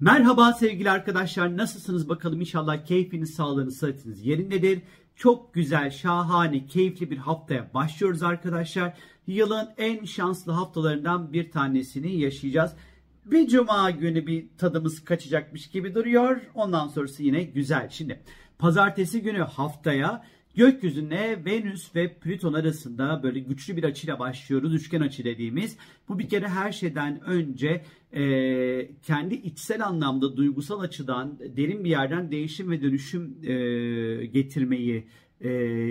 Merhaba sevgili arkadaşlar nasılsınız bakalım inşallah keyfiniz, sağlığınız, sıhhatiniz yerindedir. Çok güzel, şahane, keyifli bir haftaya başlıyoruz arkadaşlar. Yılın en şanslı haftalarından bir tanesini yaşayacağız. Bir cuma günü bir tadımız kaçacakmış gibi duruyor. Ondan sonrası yine güzel. Şimdi pazartesi günü haftaya Gökyüzüne Venüs ve Plüton arasında böyle güçlü bir açıyla başlıyoruz. Üçgen açı dediğimiz. Bu bir kere her şeyden önce e, kendi içsel anlamda duygusal açıdan derin bir yerden değişim ve dönüşüm e, getirmeyi e,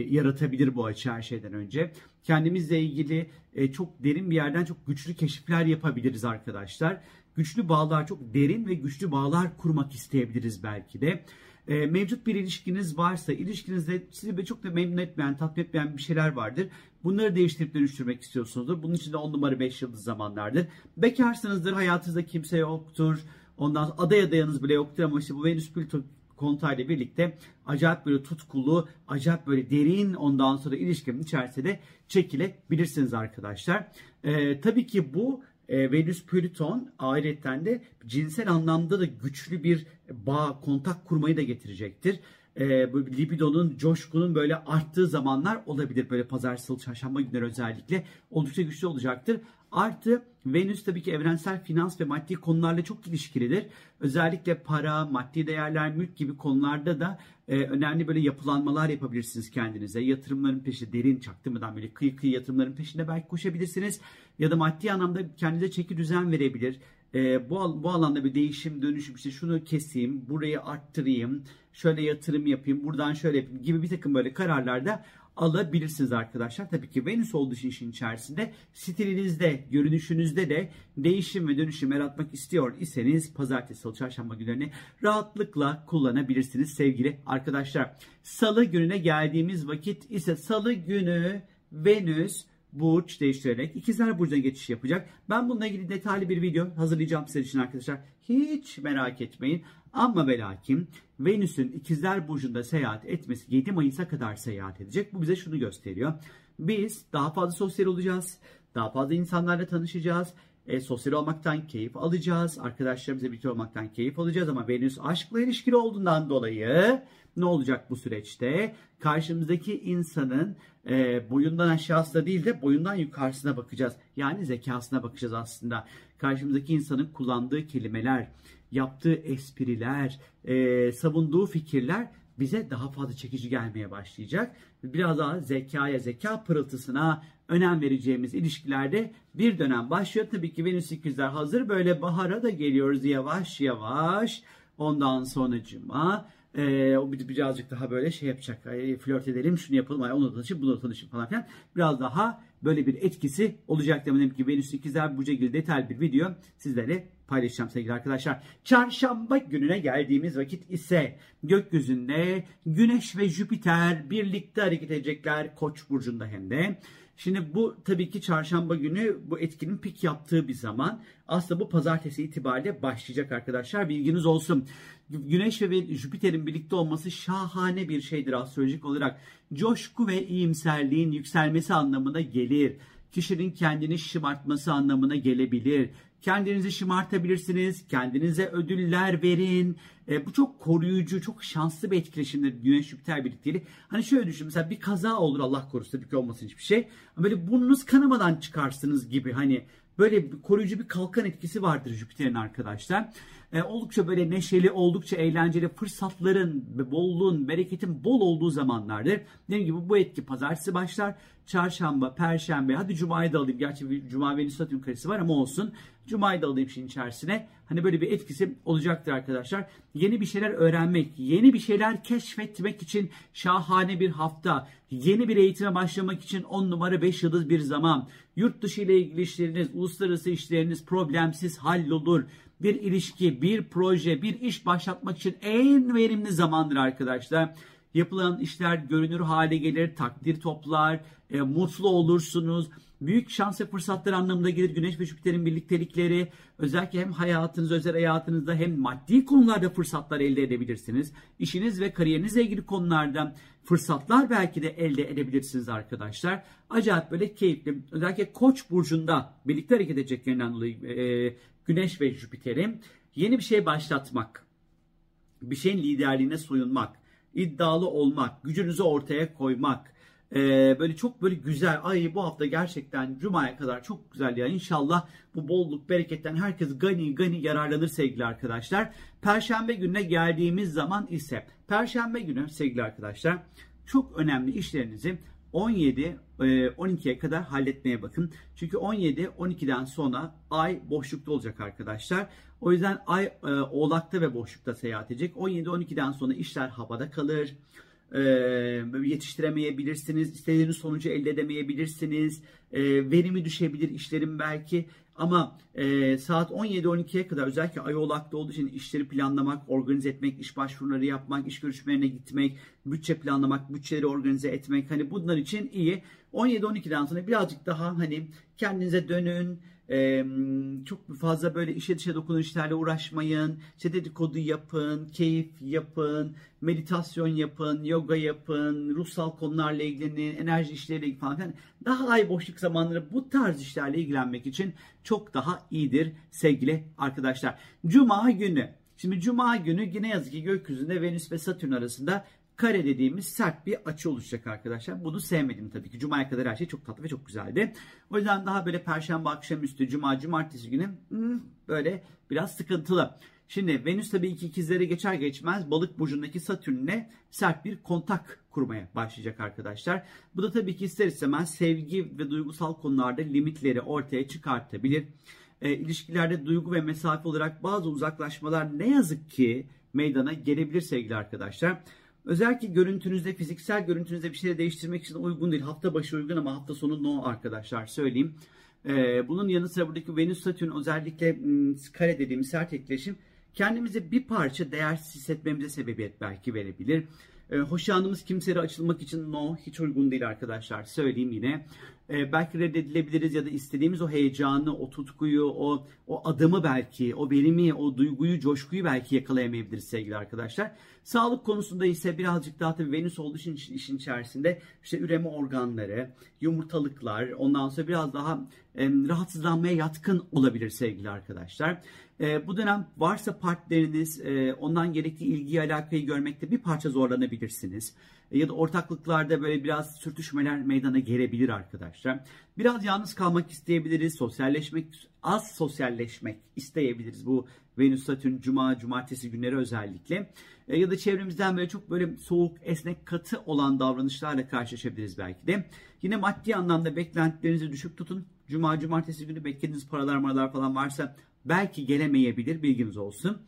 yaratabilir bu açı her şeyden önce. Kendimizle ilgili e, çok derin bir yerden çok güçlü keşifler yapabiliriz arkadaşlar. Güçlü bağlar, çok derin ve güçlü bağlar kurmak isteyebiliriz belki de. E, mevcut bir ilişkiniz varsa ilişkinizde sizi çok da memnun etmeyen, tatmin etmeyen bir şeyler vardır. Bunları değiştirip dönüştürmek istiyorsunuzdur. Bunun için de 10 numara 5 yıldız zamanlardır. Bekarsınızdır, hayatınızda kimse yoktur. Ondan sonra aday adayınız bile yoktur ama işte bu Venüs Plüto kontayla birlikte acayip böyle tutkulu, acayip böyle derin ondan sonra ilişkinin içerisinde çekilebilirsiniz arkadaşlar. Ee, tabii ki bu e, Venüs Plüton ayrıca de cinsel anlamda da güçlü bir bağ, kontak kurmayı da getirecektir. E, bu libidonun, coşkunun böyle arttığı zamanlar olabilir. Böyle pazar, salı, çarşamba günleri özellikle oldukça güçlü olacaktır. Artı Venüs tabii ki evrensel finans ve maddi konularla çok ilişkilidir. Özellikle para, maddi değerler, mülk gibi konularda da e, önemli böyle yapılanmalar yapabilirsiniz kendinize. Yatırımların peşinde derin çaktırmadan böyle kıyı kıyı yatırımların peşinde belki koşabilirsiniz. Ya da maddi anlamda kendinize çeki düzen verebilir. E, bu, bu alanda bir değişim, dönüşüm işte şunu keseyim, burayı arttırayım, şöyle yatırım yapayım, buradan şöyle yapayım gibi bir takım böyle kararlarda alabilirsiniz arkadaşlar. Tabii ki Venüs olduğu için işin içerisinde stilinizde, görünüşünüzde de değişim ve dönüşüm yaratmak istiyor iseniz pazartesi, salı, çarşamba günlerini rahatlıkla kullanabilirsiniz sevgili arkadaşlar. Salı gününe geldiğimiz vakit ise salı günü Venüs burç değiştirerek ikizler burcuna geçiş yapacak. Ben bununla ilgili detaylı bir video hazırlayacağım sizler için arkadaşlar. Hiç merak etmeyin. Ama ve lakin Venüs'ün ikizler burcunda seyahat etmesi 7 Mayıs'a kadar seyahat edecek. Bu bize şunu gösteriyor. Biz daha fazla sosyal olacağız. Daha fazla insanlarla tanışacağız. E, sosyal olmaktan keyif alacağız. Arkadaşlarımızla birlikte olmaktan keyif alacağız. Ama Venüs aşkla ilişkili olduğundan dolayı ne olacak bu süreçte? Karşımızdaki insanın e, boyundan aşağısına değil de boyundan yukarısına bakacağız. Yani zekasına bakacağız aslında. Karşımızdaki insanın kullandığı kelimeler, yaptığı espriler, e, savunduğu fikirler bize daha fazla çekici gelmeye başlayacak. Biraz daha zekaya, zeka pırıltısına önem vereceğimiz ilişkilerde bir dönem başlıyor. Tabii ki Venüs ikizler hazır böyle bahara da geliyoruz yavaş yavaş. Ondan sonra cuma ee, o birazcık daha böyle şey yapacak. Flört edelim, şunu yapalım, ay, onunla tanışıp bununla tanışıp falan filan. Biraz daha böyle bir etkisi olacak demedim ki Venüs ikizler bu şekilde detaylı bir video sizlerle paylaşacağım sevgili arkadaşlar. Çarşamba gününe geldiğimiz vakit ise gökyüzünde Güneş ve Jüpiter birlikte hareket edecekler Koç burcunda hem de. Şimdi bu tabii ki çarşamba günü bu etkinin pik yaptığı bir zaman. Aslında bu pazartesi itibariyle başlayacak arkadaşlar. Bilginiz olsun. Güneş ve Jüpiter'in birlikte olması şahane bir şeydir astrolojik olarak. Coşku ve iyimserliğin yükselmesi anlamına gelir. Kişinin kendini şımartması anlamına gelebilir. Kendinizi şımartabilirsiniz. Kendinize ödüller verin. E, bu çok koruyucu, çok şanslı bir etkileşimdir Güneş Jüpiter birlikteliği. Hani şöyle düşün mesela bir kaza olur Allah korusun tabii ki olmasın hiçbir şey. Böyle burnunuz kanamadan çıkarsınız gibi hani böyle bir koruyucu bir kalkan etkisi vardır Jüpiter'in arkadaşlar. E, oldukça böyle neşeli, oldukça eğlenceli fırsatların, bolluğun, bereketin bol olduğu zamanlardır. Dediğim gibi bu etki pazartesi başlar. Çarşamba, perşembe, hadi cumayı da alayım. Gerçi bir cuma Venüs Satürn karesi var ama olsun. Cuma'yı da alayım şimdi içerisine. Hani böyle bir etkisi olacaktır arkadaşlar. Yeni bir şeyler öğrenmek, yeni bir şeyler keşfetmek için şahane bir hafta. Yeni bir eğitime başlamak için 10 numara 5 yıldız bir zaman. Yurt dışı ile ilgili işleriniz, uluslararası işleriniz problemsiz hallolur bir ilişki, bir proje, bir iş başlatmak için en verimli zamandır arkadaşlar. Yapılan işler görünür hale gelir, takdir toplar, e, mutlu olursunuz. Büyük şans ve fırsatlar anlamında gelir Güneş ve Jüpiter'in birliktelikleri. Özellikle hem hayatınız, özel hayatınızda hem maddi konularda fırsatlar elde edebilirsiniz. İşiniz ve kariyerinizle ilgili konularda fırsatlar belki de elde edebilirsiniz arkadaşlar. Acayip böyle keyifli. Özellikle Koç burcunda birlikte hareket edeceklerinden dolayı e, Güneş ve Jüpiter'in Yeni bir şey başlatmak, bir şeyin liderliğine soyunmak, iddialı olmak, gücünüzü ortaya koymak, ee, böyle çok böyle güzel. Ay bu hafta gerçekten Cuma'ya kadar çok güzel ya. İnşallah bu bolluk bereketten herkes gani gani yararlanır sevgili arkadaşlar. Perşembe gününe geldiğimiz zaman ise Perşembe günü sevgili arkadaşlar çok önemli işlerinizi 17 12'ye kadar halletmeye bakın. Çünkü 17 12'den sonra ay boşlukta olacak arkadaşlar. O yüzden ay e, oğlakta ve boşlukta seyahat edecek. 17 12'den sonra işler havada kalır e, yetiştiremeyebilirsiniz, istediğiniz sonucu elde edemeyebilirsiniz, e, verimi düşebilir işlerin belki ama e, saat 17-12'ye kadar özellikle ay oğlakta olduğu için işleri planlamak, organize etmek, iş başvuruları yapmak, iş görüşmelerine gitmek, bütçe planlamak, bütçeleri organize etmek hani bunlar için iyi. 17-12'den sonra birazcık daha hani kendinize dönün, ee, çok fazla böyle işe dışa dokunan işlerle uğraşmayın. İşte dedikodu yapın, keyif yapın, meditasyon yapın, yoga yapın, ruhsal konularla ilgilenin, enerji işleriyle ilgilenin falan. Yani daha ay boşluk zamanları bu tarz işlerle ilgilenmek için çok daha iyidir sevgili arkadaşlar. Cuma günü. Şimdi Cuma günü yine yazık ki gökyüzünde Venüs ve Satürn arasında kare dediğimiz sert bir açı oluşacak arkadaşlar. Bunu sevmedim tabii ki. Cuma'ya kadar her şey çok tatlı ve çok güzeldi. O yüzden daha böyle perşembe akşamüstü, cuma, cumartesi günü hmm, böyle biraz sıkıntılı. Şimdi Venüs tabii ki ikizlere geçer geçmez balık burcundaki Satürn'le sert bir kontak kurmaya başlayacak arkadaşlar. Bu da tabii ki ister istemez sevgi ve duygusal konularda limitleri ortaya çıkartabilir. E, ilişkilerde duygu ve mesafe olarak bazı uzaklaşmalar ne yazık ki meydana gelebilir sevgili arkadaşlar. Özellikle görüntünüzde, fiziksel görüntünüzde bir şeyleri değiştirmek için uygun değil. Hafta başı uygun ama hafta sonu no arkadaşlar söyleyeyim. Ee, bunun yanı sıra buradaki Venüs Satürn özellikle kare dediğimiz sert etkileşim kendimizi bir parça değersiz hissetmemize sebebiyet belki verebilir. Ee, hoşlandığımız kimselere açılmak için no hiç uygun değil arkadaşlar söyleyeyim yine. Ee, belki reddedilebiliriz ya da istediğimiz o heyecanı, o tutkuyu, o, o adımı belki, o verimi, o duyguyu, coşkuyu belki yakalayamayabiliriz sevgili arkadaşlar. Sağlık konusunda ise birazcık daha tabii Venüs olduğu için işin içerisinde işte üreme organları, yumurtalıklar, ondan sonra biraz daha e, rahatsızlanmaya yatkın olabilir sevgili arkadaşlar. E, bu dönem varsa partneriniz e, ondan gerekli ilgiyi alakayı görmekte bir parça zorlanabilirsiniz. E, ya da ortaklıklarda böyle biraz sürtüşmeler meydana gelebilir arkadaşlar. Biraz yalnız kalmak isteyebiliriz, sosyalleşmek, az sosyalleşmek isteyebiliriz bu Venüs Satürn Cuma, Cumartesi günleri özellikle. E, ya da çevremizden böyle çok böyle soğuk, esnek, katı olan davranışlarla karşılaşabiliriz belki de. Yine maddi anlamda beklentilerinizi düşük tutun. Cuma, Cumartesi günü beklediğiniz paralar maralar falan varsa belki gelemeyebilir bilginiz olsun.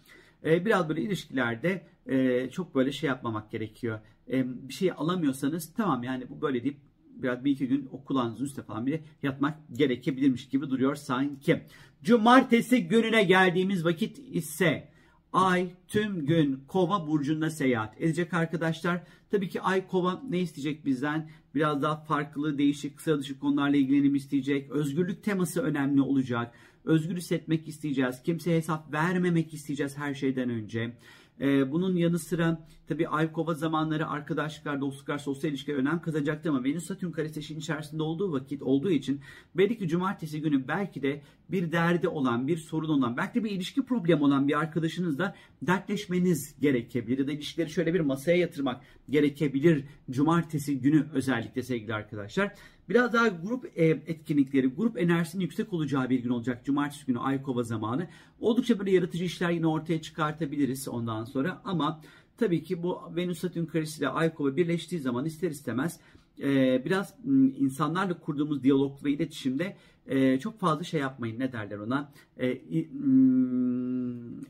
E, biraz böyle ilişkilerde e, çok böyle şey yapmamak gerekiyor. E, bir şey alamıyorsanız tamam yani bu böyle deyip biraz bir iki gün o kulağınızın üstte falan bile yatmak gerekebilirmiş gibi duruyor sanki. Cumartesi gününe geldiğimiz vakit ise Ay tüm gün kova burcunda seyahat edecek arkadaşlar. Tabii ki ay kova ne isteyecek bizden? Biraz daha farklı, değişik, sıra dışı konularla ilgilenim isteyecek. Özgürlük teması önemli olacak. Özgür hissetmek isteyeceğiz. Kimseye hesap vermemek isteyeceğiz her şeyden önce. Ee, bunun yanı sıra tabii ay kova zamanları arkadaşlıklar, dostluklar, sosyal ilişkiler önem kazanacaktı ama Venüs Satürn karesi içerisinde olduğu vakit olduğu için belki cumartesi günü belki de bir derdi olan, bir sorun olan, belki de bir ilişki problemi olan bir arkadaşınızla dertleşmeniz gerekebilir ya da ilişkileri şöyle bir masaya yatırmak gerekebilir cumartesi günü özellikle sevgili arkadaşlar. Biraz daha grup e, etkinlikleri, grup enerjisinin yüksek olacağı bir gün olacak. Cumartesi günü Ay Kova zamanı. Oldukça böyle yaratıcı işler yine ortaya çıkartabiliriz ondan sonra. Ama tabii ki bu Venüs Satürn karesi ile Ay Kova birleştiği zaman ister istemez e, biraz insanlarla kurduğumuz diyalog ve iletişimde e, çok fazla şey yapmayın. Ne derler ona? E,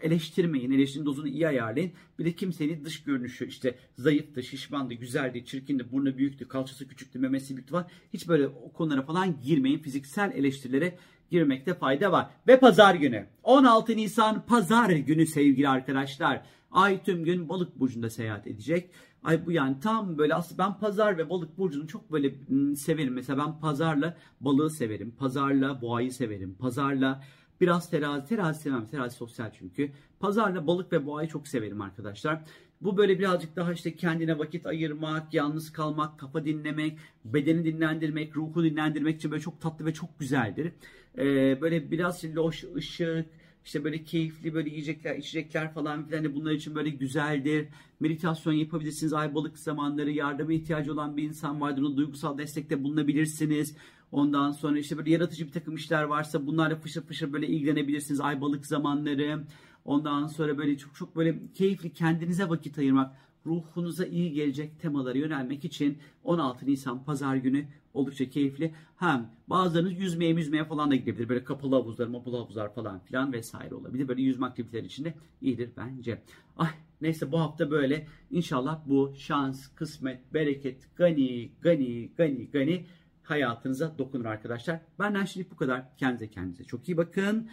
eleştirmeyin. Eleştirinin dozunu iyi ayarlayın. Bir de kimsenin dış görünüşü işte zayıftı, şişmandı, güzeldi, çirkindi, burnu büyüktü, kalçası küçüktü, memesi büyüktü var. Hiç böyle o konulara falan girmeyin. Fiziksel eleştirilere girmekte fayda var. Ve pazar günü. 16 Nisan pazar günü sevgili arkadaşlar. Ay tüm gün balık burcunda seyahat edecek. Ay bu yani tam böyle aslında ben pazar ve balık burcunu çok böyle severim. Mesela ben pazarla balığı severim. Pazarla boğayı severim. Pazarla biraz terazi. Terazi sevmem. Terazi sosyal çünkü. Pazarla balık ve boğayı çok severim arkadaşlar. Bu böyle birazcık daha işte kendine vakit ayırmak, yalnız kalmak, kafa dinlemek, bedeni dinlendirmek, ruhu dinlendirmek için böyle çok tatlı ve çok güzeldir. Ee, böyle biraz loş ışık, İşte böyle keyifli böyle yiyecekler, içecekler falan filan de bunlar için böyle güzeldir. Meditasyon yapabilirsiniz. Ay balık zamanları yardıma ihtiyacı olan bir insan vardır. Ona duygusal destekte bulunabilirsiniz. Ondan sonra işte böyle yaratıcı bir takım işler varsa bunlarla fışır fışır böyle ilgilenebilirsiniz. Ay balık zamanları. Ondan sonra böyle çok çok böyle keyifli kendinize vakit ayırmak, ruhunuza iyi gelecek temalara yönelmek için 16 Nisan pazar günü oldukça keyifli. Hem bazılarınız yüzmeye yüzmeye falan da gidebilir. Böyle kapalı havuzlar, mapalı havuzlar falan filan vesaire olabilir. Böyle yüzme aktiviteleri için de iyidir bence. Ay neyse bu hafta böyle. İnşallah bu şans, kısmet, bereket, gani, gani, gani, gani hayatınıza dokunur arkadaşlar. Benden şimdilik bu kadar. Kendinize kendinize çok iyi bakın.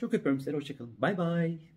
Çok öpüyorum sizleri. Hoşçakalın. Bay bay.